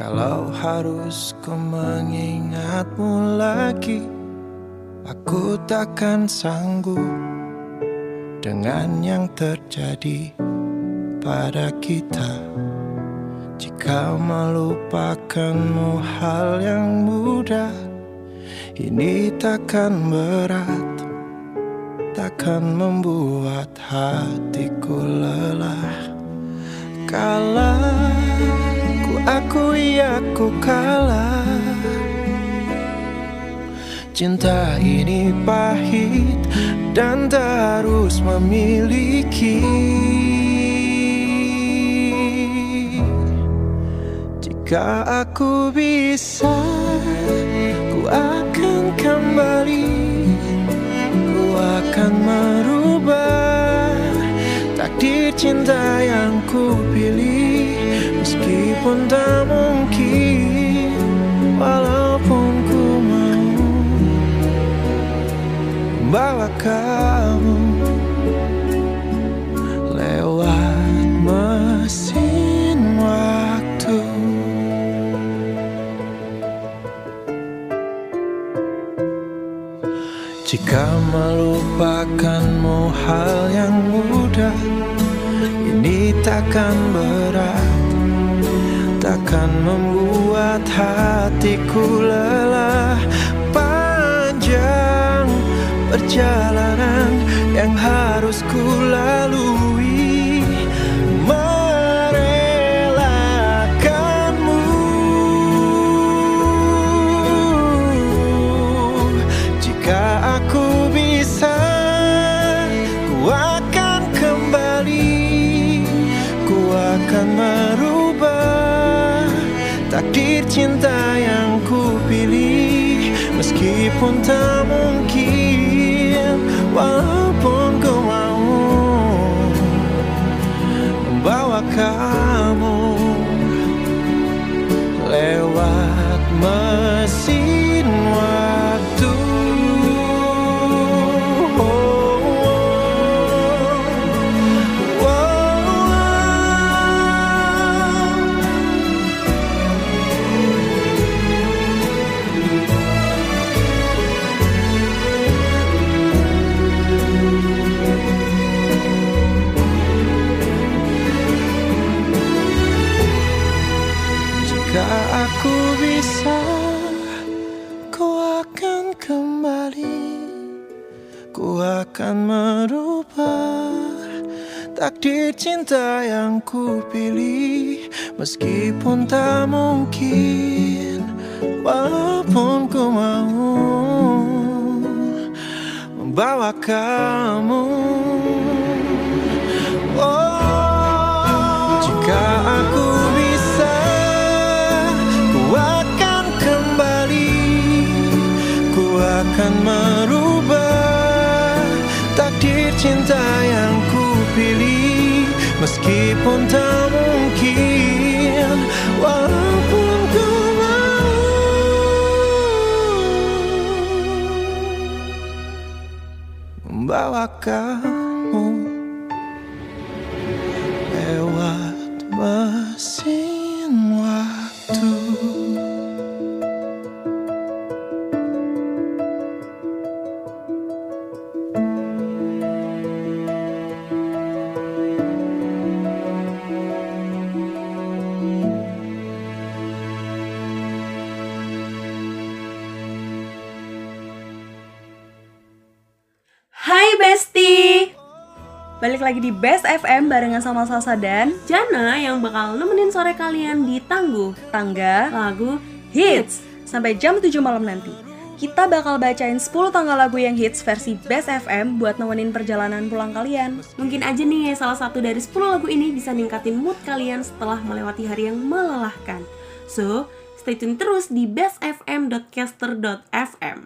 Kalau harus ku mengingatmu lagi Aku takkan sanggup Dengan yang terjadi pada kita. Jika melupakanmu hal yang mudah Ini takkan berat Takkan membuat hatiku lelah. Kalah aku kalah. Cinta ini pahit dan tak harus memiliki. Jika aku bisa Ku akan kembali. Ku akan merubah Takdir cinta yang ku Meskipun tak mungkin Walaupun ku mau Bawa kamu Lewat mesin waktu. Jika melupakanmu hal yang mudah Ini takkan berat Takkan membuat hatiku lelah. Panjang perjalanan yang harus ku lalui Takdir cinta yang ku pilih. Meskipun tak mungkin Walaupun cinta yang ku pilih Meskipun tak mungkin Walaupun ku mau Membawa kamu. Oh, jika aku bisa, ku akan kembali, ku akan merubah takdir cinta yang ku pilih, meskipun tak mungkin, walaupun ku mau. Membawa kamu Balik lagi di Best FM barengan sama Salsa dan Jana yang bakal nemenin sore kalian di Tangguh Tangga Lagu Hits. Sampai jam 7 malam nanti. Kita bakal bacain 10 tanggal lagu yang hits versi Best FM buat nemenin perjalanan pulang kalian. Mungkin aja nih salah satu dari 10 lagu ini bisa ningkatin mood kalian setelah melewati hari yang melelahkan. So, stay tune terus di bestfm.caster.fm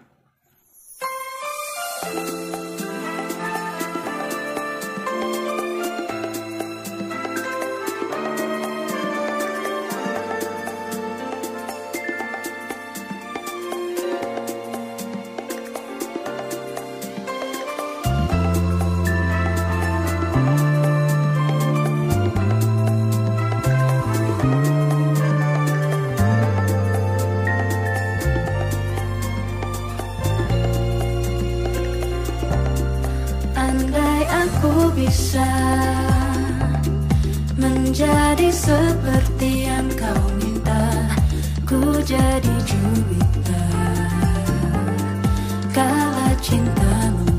aku bisa menjadi seperti yang kau minta. Ku jadi juwita. Kala cintamu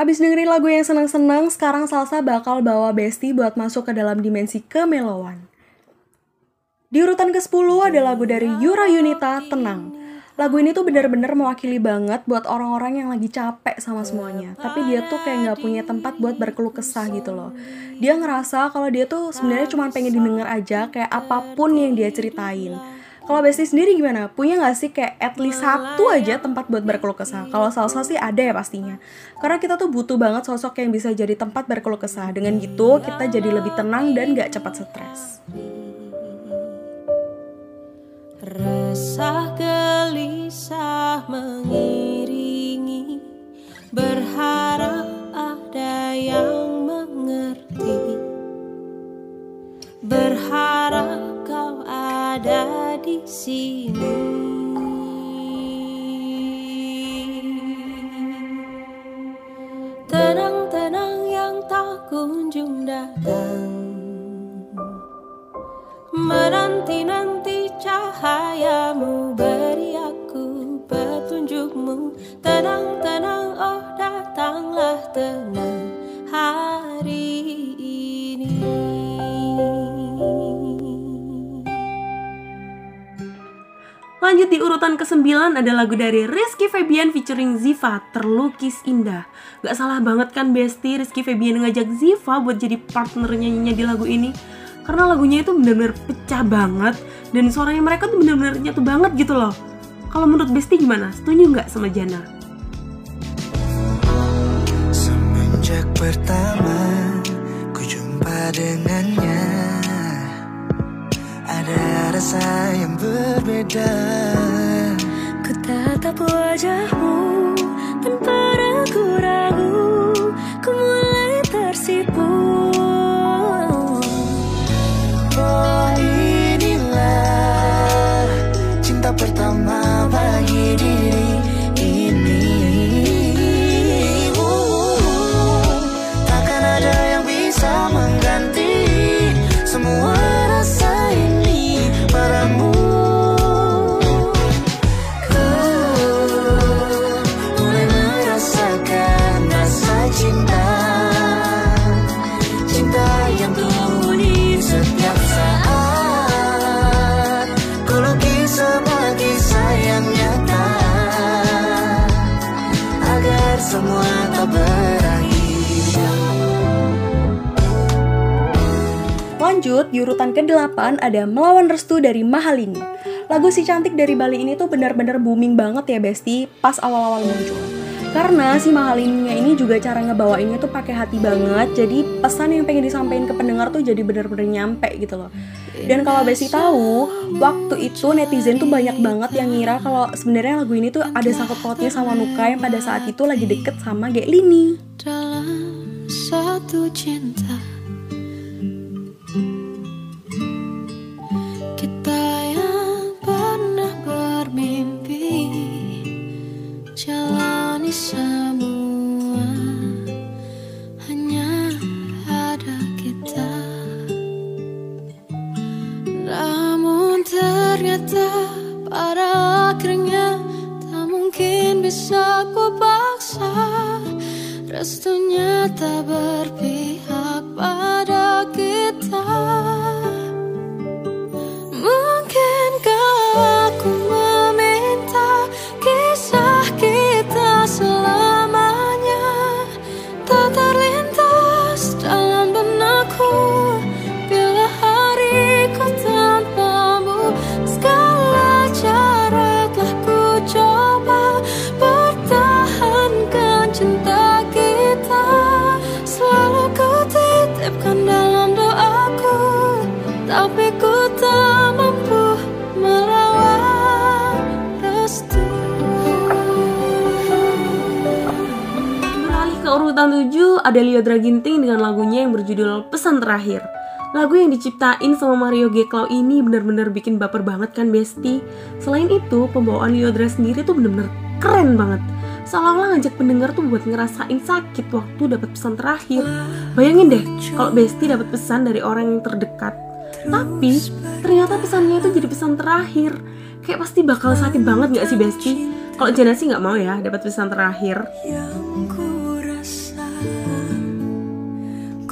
Abis dengerin lagu yang senang-senang, sekarang Salsa bakal bawa Besti buat masuk ke dalam dimensi kemelowan. Di urutan ke-10 ada lagu dari Yura Yunita, Tenang. Lagu ini tuh bener-bener mewakili banget buat orang-orang yang lagi capek sama semuanya. Tapi dia tuh kayak gak punya tempat buat berkeluh kesah gitu loh. Dia ngerasa kalau dia tuh sebenarnya cuma pengen didengar aja kayak apa pun yang dia ceritain kalau Besti sendiri gimana? Punya nggak sih kayak at least satu aja tempat buat berkeluh kesah? Kalau salsa sih ada ya pastinya. Karena kita tuh butuh banget sosok yang bisa jadi tempat berkeluh kesah. Dengan gitu kita jadi lebih tenang dan nggak cepat stres. Resah gelisah mengiringi sini. Tenang-tenang yang tak kunjung datang. Menanti-nanti cahayamu Beri aku petunjukmu. Tenang-tenang oh datanglah tenang Lanjut di urutan ke-9 ada lagu dari Rizky Febian featuring Ziva, Terlukis Indah. Gak salah banget kan Besti Rizky Febian ngajak Ziva buat jadi partner nyanyinya di lagu ini. Karena lagunya itu bener-bener pecah banget dan suaranya mereka tuh bener-bener nyatu banget gitu loh. Kalau menurut Besti gimana? Setuju nggak sama Jana? Semenjak pertama ku jumpa dengannya rasa yang berbeda. Ku tatap wajahmu semua tak berakhir Lanjut, di urutan ke-8 ada Melawan Restu dari Mahalini. Lagu si cantik dari Bali ini tuh benar-benar booming banget ya Besti pas awal-awal muncul. Karena si Mahalininya ini juga cara ngebawainnya tuh pakai hati banget, jadi pesan yang pengen disampaikan ke pendengar tuh jadi benar-benar nyampe gitu loh. Dan kalau Besti tahu, waktu itu netizen tuh banyak banget yang ngira kalau sebenarnya lagu ini tuh ada sangkut pautnya sama Nuka yang pada saat itu lagi deket sama Gek Lini. dalam satu cinta semua Hanya ada kita. Namun ternyata pada akhirnya Tak mungkin bisa ku paksa Restunya tak berpihak 7 ada Liodra Ginting dengan lagunya yang berjudul Pesan Terakhir. Lagu yang diciptain sama Mario Geklau ini bener-bener bikin baper banget kan Besti. Selain itu, pembawaan Liodra sendiri tuh bener-bener keren banget. Seolah-olah ngajak pendengar tuh buat ngerasain sakit waktu dapat pesan terakhir. Bayangin deh, kalau Besti dapat pesan dari orang yang terdekat. Tapi ternyata pesannya itu jadi pesan terakhir. Kayak pasti bakal sakit banget gak sih Besti? Kalau Jana sih nggak mau ya dapat pesan terakhir.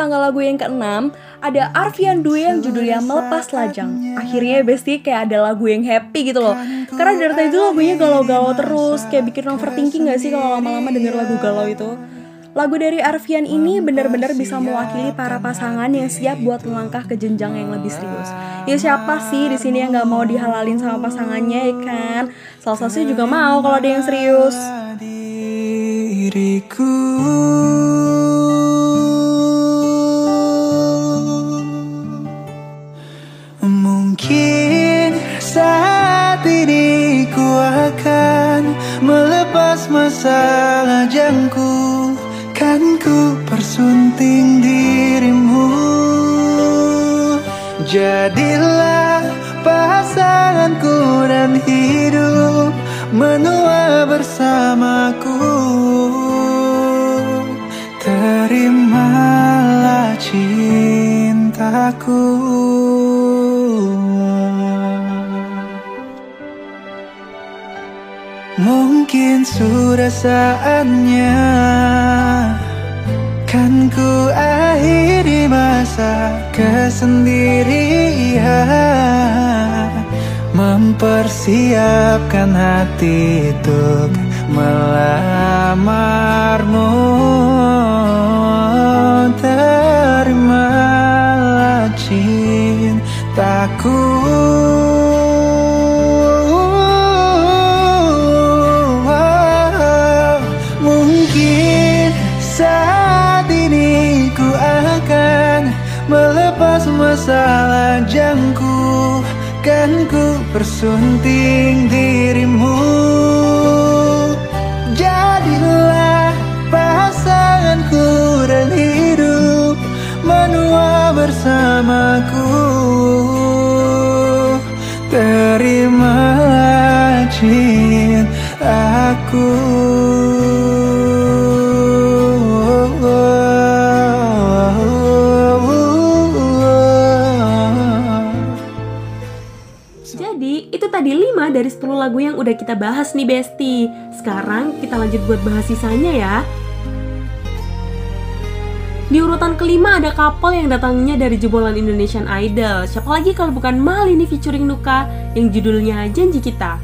tanggal lagu yang keenam, ada Arfian Dwi yang judulnya Melepas Lajang. Akhirnya ya Besti kayak ada lagu yang happy gitu loh. Karena dari tadi tuh lagunya galau-galau terus, kayak bikin overthinking gak sih kalau lama-lama denger lagu galau itu? Lagu dari Arfian ini benar-benar bisa mewakili para pasangan yang siap buat melangkah ke jenjang yang lebih serius. Ya siapa sih di sini yang nggak mau dihalalin sama pasangannya ya kan? Salah satunya juga mau kalau ada yang serius. diriku masalah jangku Kan ku persunting dirimu. Jadilah pasanganku dan hidup menua bersamaku. Terimalah cintaku. Mungkin sudah saatnya Kan ku akhiri masa kesendirian. Mempersiapkan hati untuk melamarmu ku persunting udah kita bahas nih Besti. Sekarang kita lanjut buat bahas sisanya ya. Di urutan kelima ada couple yang datangnya dari jebolan Indonesian Idol. Siapa lagi kalau bukan Malini featuring Nuka yang judulnya Janji Kita.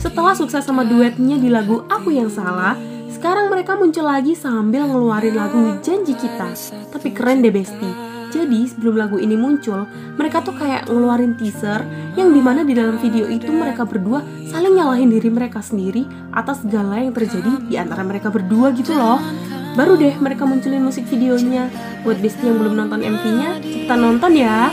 Setelah sukses sama duetnya di lagu Aku Yang Salah, sekarang mereka muncul lagi sambil ngeluarin lagu Janji Kita. Tapi keren deh Besti. Jadi sebelum lagu ini muncul, mereka tuh kayak ngeluarin teaser yang di mana di dalam video itu mereka berdua saling nyalahin diri mereka sendiri atas segala yang terjadi di antara mereka berdua gitu loh. Baru deh mereka munculin musik videonya. Buat Besti yang belum nonton MV-nya, cepetan nonton ya.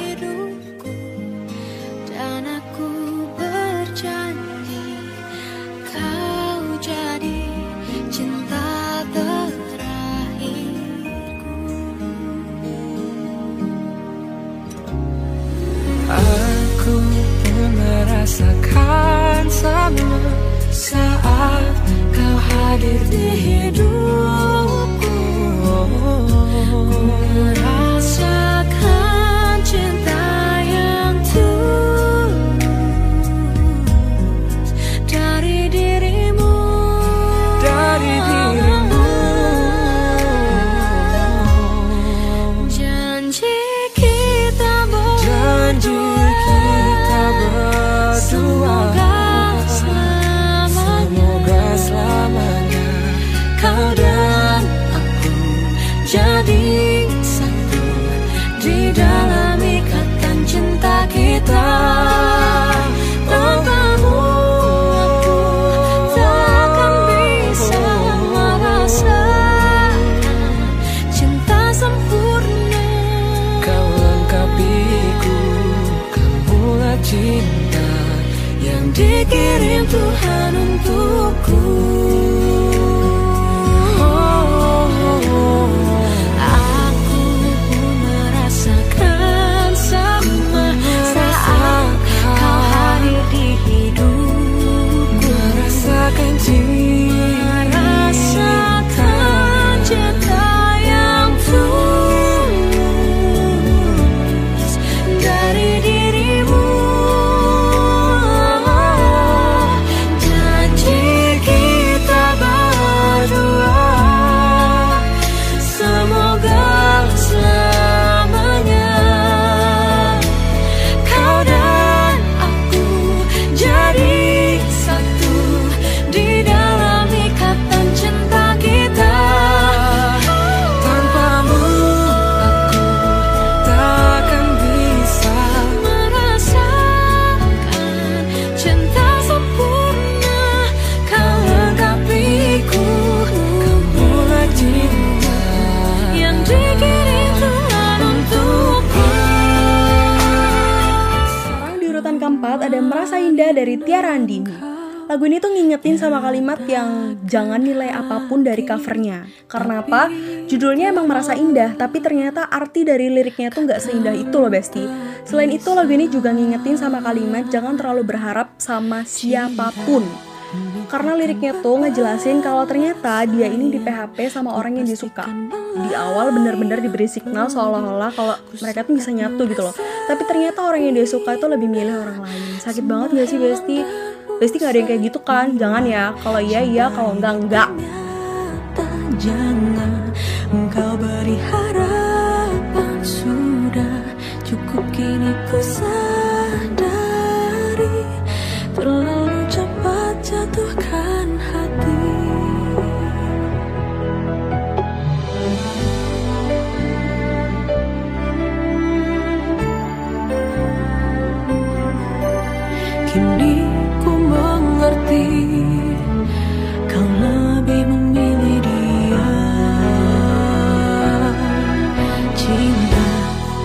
Merasakan sama saat kau hadir di hidupku jangan nilai apa pun dari covernya. Karena apa? Judulnya emang merasa indah, tapi ternyata arti dari liriknya tuh nggak seindah itu loh Besti. Selain itu lagu ini juga ngingetin sama kalimat jangan terlalu berharap sama siapa pun. Karena liriknya tuh ngejelasin kalau ternyata dia ini di PHP sama orang yang disuka. Di awal bener-bener diberi signal seolah-olah kalau mereka tuh bisa nyatu gitu loh. Tapi ternyata orang yang dia suka itu lebih milih orang lain. Sakit banget gak sih Besti? Besti gak ada yang kayak gitu kan? Jangan ya. Kalau iya iya, kalau enggak enggak. Jangan engkau beri harapan Sudah cukup kini ku sadari Terlalu cepat jatuhkan mengerti Kau lebih memilih dia. Cinta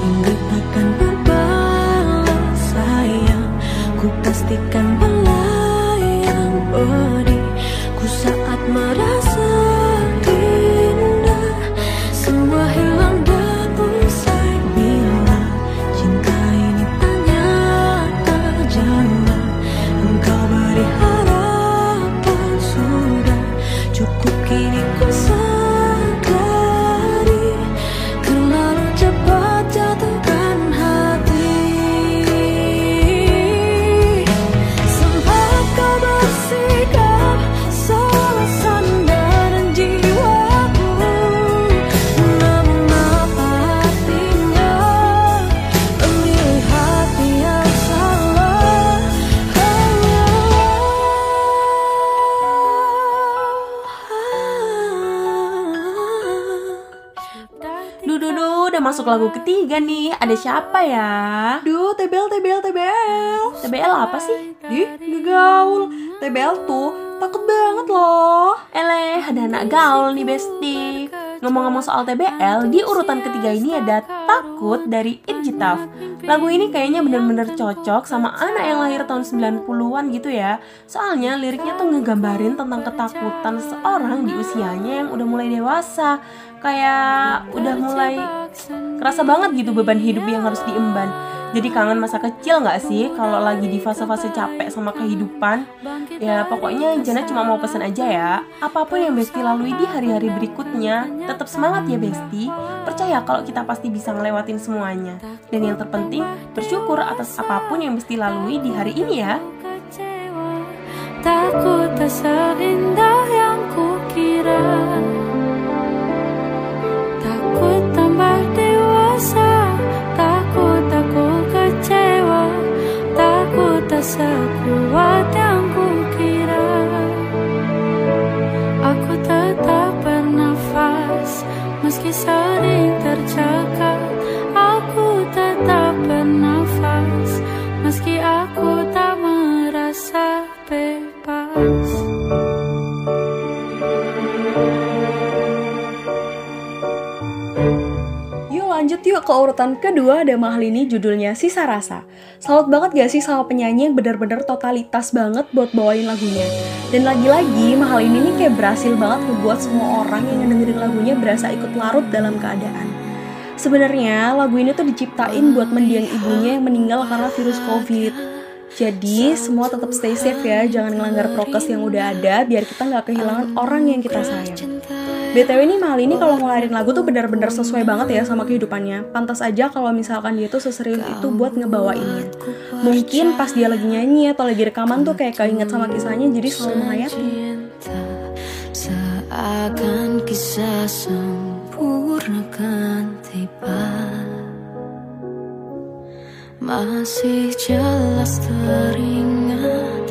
hingga takkan berbalas sayang. Ku pastikan melayang. Bodi Ada siapa ya? Duh, TBL, TBL, TBL. TBL apa sih? Ih, ngegaul. TBL tuh takut banget loh. Eleh, ada anak gaul nih Besti. Ngomong-ngomong soal TBL, di urutan ketiga ini ada Takut dari Injitaf. Lagu ini kayaknya bener-bener cocok sama anak yang lahir tahun 90-an gitu ya. Soalnya liriknya tuh ngegambarin tentang ketakutan seorang di usianya yang udah mulai dewasa. Kayak udah mulai kerasa banget gitu beban hidup yang harus diemban. Jadi kangen masa kecil nggak sih kalau lagi di fase-fase capek sama kehidupan? Ya pokoknya Jana cuma mau pesan aja ya, apa pun yang Besti lalui di hari-hari berikutnya, tetap semangat ya Besti. Percaya kalau kita pasti bisa ngelewatin semuanya. Dan yang terpenting, bersyukur atas apa pun yang Besti lalui di hari ini ya. Takut tak seindah sekuat yang kukira. Aku tetap bernafas Meski sering ke urutan kedua ada Mahalini judulnya Sisa Rasa. Salut banget gak sih sama penyanyi yang bener-bener totalitas banget buat bawain lagunya. Dan lagi-lagi Mahalini ini kayak berhasil banget ngebuat semua orang yang ngedengerin lagunya berasa ikut larut dalam keadaan. Sebenarnya lagu ini tuh diciptain buat mendiang ibunya yang meninggal karena virus COVID. Jadi semua tetap stay safe ya, jangan ngelanggar prokes yang udah ada biar kita nggak kehilangan orang yang kita sayang. BTW ini Mahal ini kalau ngeluarin lagu tuh benar-benar sesuai banget ya sama kehidupannya. Pantas aja kalau misalkan dia tuh seserius itu buat ngebawainnya. Mungkin pas dia lagi nyanyi atau lagi rekaman tuh kayak keinget sama kisahnya jadi selalu menghayati. Seakan kisah sempurna kan tiba Masih jelas teringat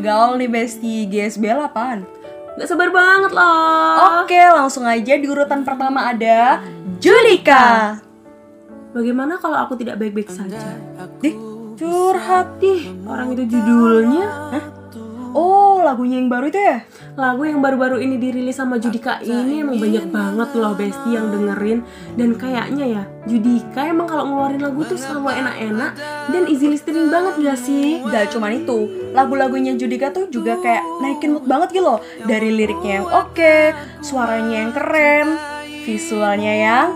gaul nih Besti GSBL apaan? Gak sabar banget loh. Oke langsung aja di urutan pertama ada Julika Bagaimana kalau aku tidak baik-baik saja? Dih curhat Ih, orang itu judulnya Oh lagunya yang baru itu ya? Lagu yang baru-baru ini dirilis sama Judika ini emang banyak banget loh Besti yang dengerin. Dan kayaknya ya Judika emang kalau ngeluarin lagu tuh selalu enak-enak Dan easy listening banget gak sih? Gak cuman itu, lagu-lagunya Judika tuh juga kayak naikin mood banget gitu loh. Dari liriknya yang oke, suaranya yang keren, visualnya yang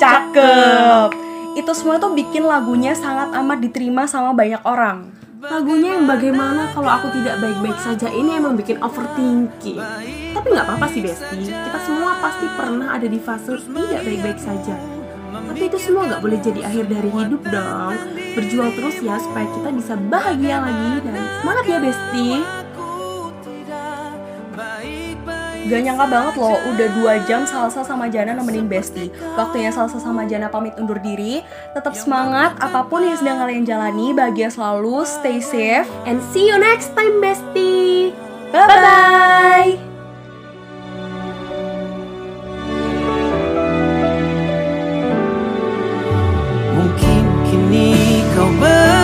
cakep. Itu semua tuh bikin lagunya sangat amat diterima sama banyak orang Lagunya yang bagaimana kalau aku tidak baik-baik saja ini emang bikin overthinking. Tapi nggak apa-apa sih Besti. Kita semua pasti pernah ada di fase tidak baik-baik saja. Tapi itu semua nggak boleh jadi akhir dari hidup dong. Berjuang terus ya supaya kita bisa bahagia lagi Dan semangat ya Besti Gak nyangka banget loh, udah 2 jam Salsa sama Jana nemenin Besti. Waktunya Salsa sama Jana pamit undur diri. Tetap semangat, apa pun yang sedang kalian jalani Bahagia selalu, stay safe And see you next time Besti. Bye-bye. Mungkin kini kau ber